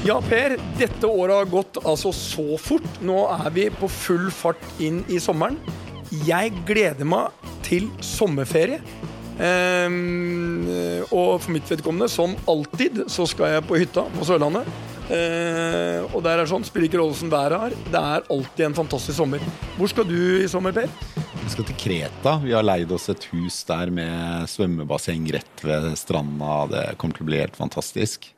Ja, Per. Dette året har gått altså så fort. Nå er vi på full fart inn i sommeren. Jeg gleder meg til sommerferie. Um, og for mitt vedkommende, som alltid, så skal jeg på hytta på Sørlandet. Uh, og der er det sånn, spiller ikke rolle åssen været er. Det er alltid en fantastisk sommer. Hvor skal du i sommer, Per? Vi skal til Kreta. Vi har leid oss et hus der med svømmebasseng rett ved stranda. Det kommer til å bli helt fantastisk.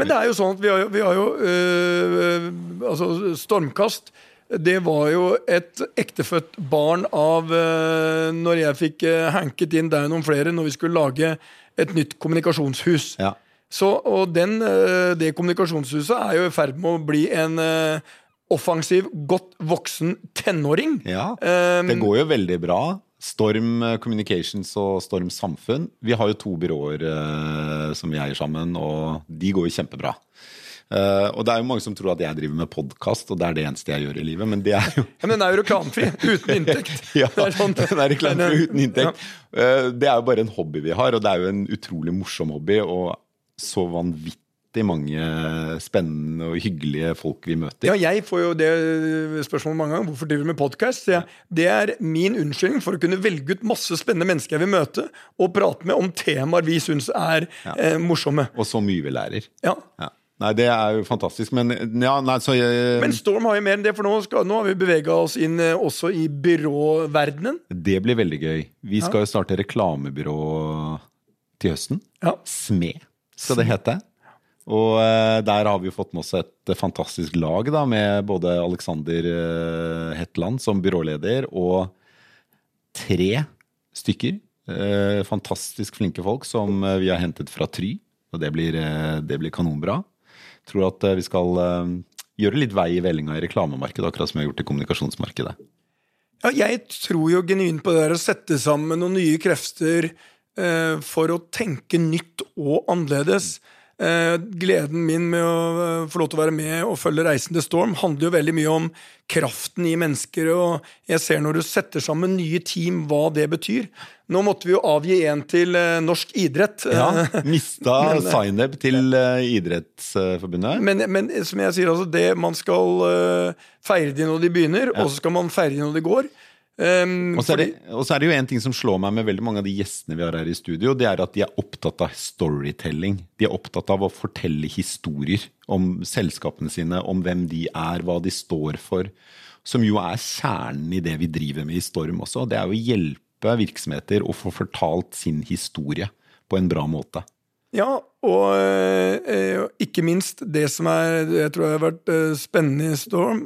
Men det er jo sånn at vi har jo, vi har jo øh, Altså, Stormkast det var jo et ektefødt barn av øh, Når jeg fikk øh, hanket inn og noen flere når vi skulle lage et nytt kommunikasjonshus. Ja. Så, og den, det kommunikasjonshuset er jo i ferd med å bli en offensiv, godt voksen tenåring. ja. Det går jo veldig bra. Storm eh, Communications og Storm Samfunn. Vi har jo to byråer eh, som vi eier sammen, og de går jo kjempebra. Eh, og det er jo mange som tror at jeg driver med podkast, og det er det eneste jeg gjør i livet. Men det er jo Ja, men den er jo reklamefri, uten inntekt. ja, Det er sånn- den er reklamefri uten Ja. inntekt. Eh, Det er jo bare en hobby vi har, og det er jo en utrolig morsom hobby. Og så vanvittig mange spennende og hyggelige folk vi møter. Ja, jeg får jo det spørsmålet mange ganger. Hvorfor driver du med podkast? Det er min unnskyldning for å kunne velge ut masse spennende mennesker jeg vil møte, og prate med om temaer vi syns er eh, morsomme. Og så mye vi lærer. Ja. Ja. Nei, det er jo fantastisk. Men ja, nei, så jeg, Men Storm har jo mer enn det, for nå, skal, nå har vi bevega oss inn eh, også i byråverdenen. Det blir veldig gøy. Vi skal jo starte reklamebyrå til høsten. Ja. SME skal det hete. Og eh, der har vi jo fått med oss et eh, fantastisk lag, da, med både Alexander eh, Hetland som byråleder og tre stykker. Fantastisk flinke folk som vi har hentet fra Try. Og det blir, det blir kanonbra. Tror at vi skal gjøre litt vei i vellinga i reklamemarkedet, akkurat som vi har gjort i kommunikasjonsmarkedet. Ja, jeg tror jo genuint på det der å sette sammen noen nye krefter eh, for å tenke nytt og annerledes. Eh, gleden min med å eh, få lov til å være med og følge Reisen til Storm handler jo veldig mye om kraften i mennesker, og jeg ser når du setter sammen nye team, hva det betyr. Nå måtte vi jo avgi en til eh, norsk idrett. Ja, eh, Mista eh, sign-up til eh, Idrettsforbundet. Men, men som jeg sier, altså, det, man skal eh, feire de når de begynner, og så skal man feire de når de går. Um, Og så, er det, er det jo en ting som slår meg med veldig mange av de gjestene vi har her i studio, det er at de er opptatt av storytelling. De er opptatt av å fortelle historier om selskapene sine, om hvem de er, hva de står for. Som jo er kjernen i det vi driver med i Storm også. Det er jo å hjelpe virksomheter å få fortalt sin historie på en bra måte. Ja, og eh, ikke minst det som er, jeg tror har vært eh, spennende i Storm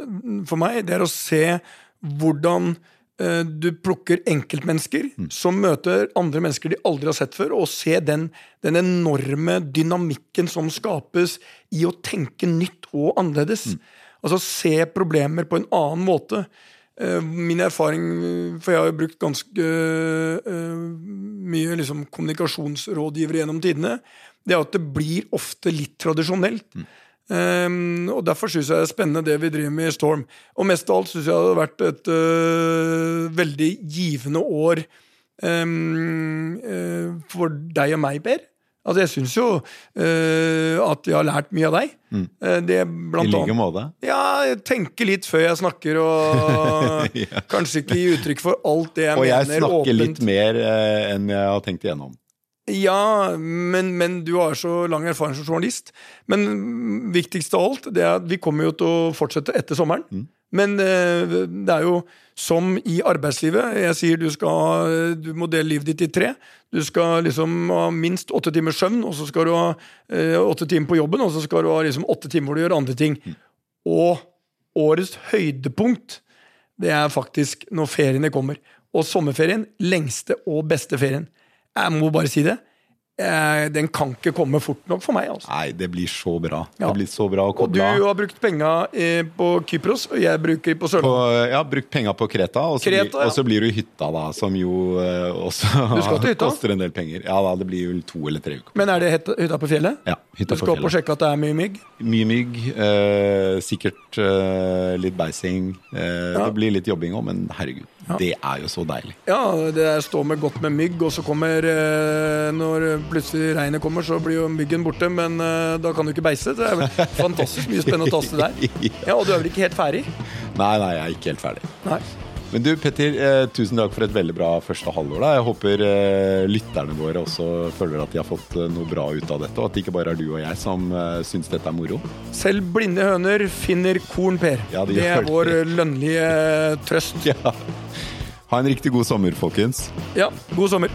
for meg, det er å se hvordan du plukker enkeltmennesker som møter andre mennesker de aldri har sett før, og se den, den enorme dynamikken som skapes i å tenke nytt og annerledes. Altså se problemer på en annen måte. Eh, Min erfaring, for jeg har jo brukt ganske eh, mye liksom kommunikasjonsrådgivere gjennom tidene, det er at det blir ofte litt tradisjonelt. Um, og Derfor syns jeg det er spennende det vi driver med i Storm. Og mest av alt syns jeg det har vært et uh, veldig givende år um, uh, for deg og meg, Per. Altså Jeg syns jo uh, at jeg har lært mye av deg. Eh, det I like måte. ja, jeg tenker litt før jeg snakker, og kanskje ikke gi uttrykk for alt det jeg Og jeg snakker åpent. litt mer eh, enn jeg har tenkt igjennom. Ja, men, men du har så lang erfaring som journalist. Men mm, viktigst av alt, det er at vi kommer jo til å fortsette etter sommeren. Men eh, det er jo som i arbeidslivet. Jeg sier du skal Du må dele livet ditt i tre. Du skal liksom ha minst åtte timers søvn, og så skal du ha eh, åtte timer på jobben, og så skal du ha liksom åtte timer hvor du gjør andre ting. Og årets høydepunkt, det er faktisk når feriene kommer. Og sommerferien, lengste og beste ferien. Jeg må bare si det. Eh, Den kan ikke komme fort nok for meg. altså. Nei, det blir så bra. Ja. Det blir så bra å Og du har brukt penga eh, på Kypros, og jeg bruker på På, Sørlandet. har brukt penga på Kreta, og så, Kreta, blir, ja. og så blir det i hytta, da, som jo eh, også Du koster en del penger. Ja da, det blir jo to eller tre uker. Men er det hytta på fjellet? Ja, hytta Du skal opp og sjekke at det er mye mygg? Mye mygg, eh, sikkert eh, litt beising. Eh, Ja. Det blir litt jobbing òg, men herregud. Det er jo så deilig. Ja, det er stå med godt med mygg, og så kommer eh, Når plutselig regnet kommer, så blir jo myggen borte, men eh, da kan du ikke beise. Det er fantastisk mye spennende å taste der. Ja, Og du er vel ikke helt ferdig? Nei, nei, jeg er ikke helt ferdig. Nei. Men du, Petter, eh, tusen takk for et veldig bra første halvår. da. Jeg håper eh, lytterne våre også føler at de har fått eh, noe bra ut av dette, og at det ikke bare er du og jeg som eh, syns dette er moro. Selv blinde høner finner korn, Per. Ja, de det gjør er vår det. lønnlige trøst. Ja. Ha en riktig god sommer, folkens. Ja, god sommer.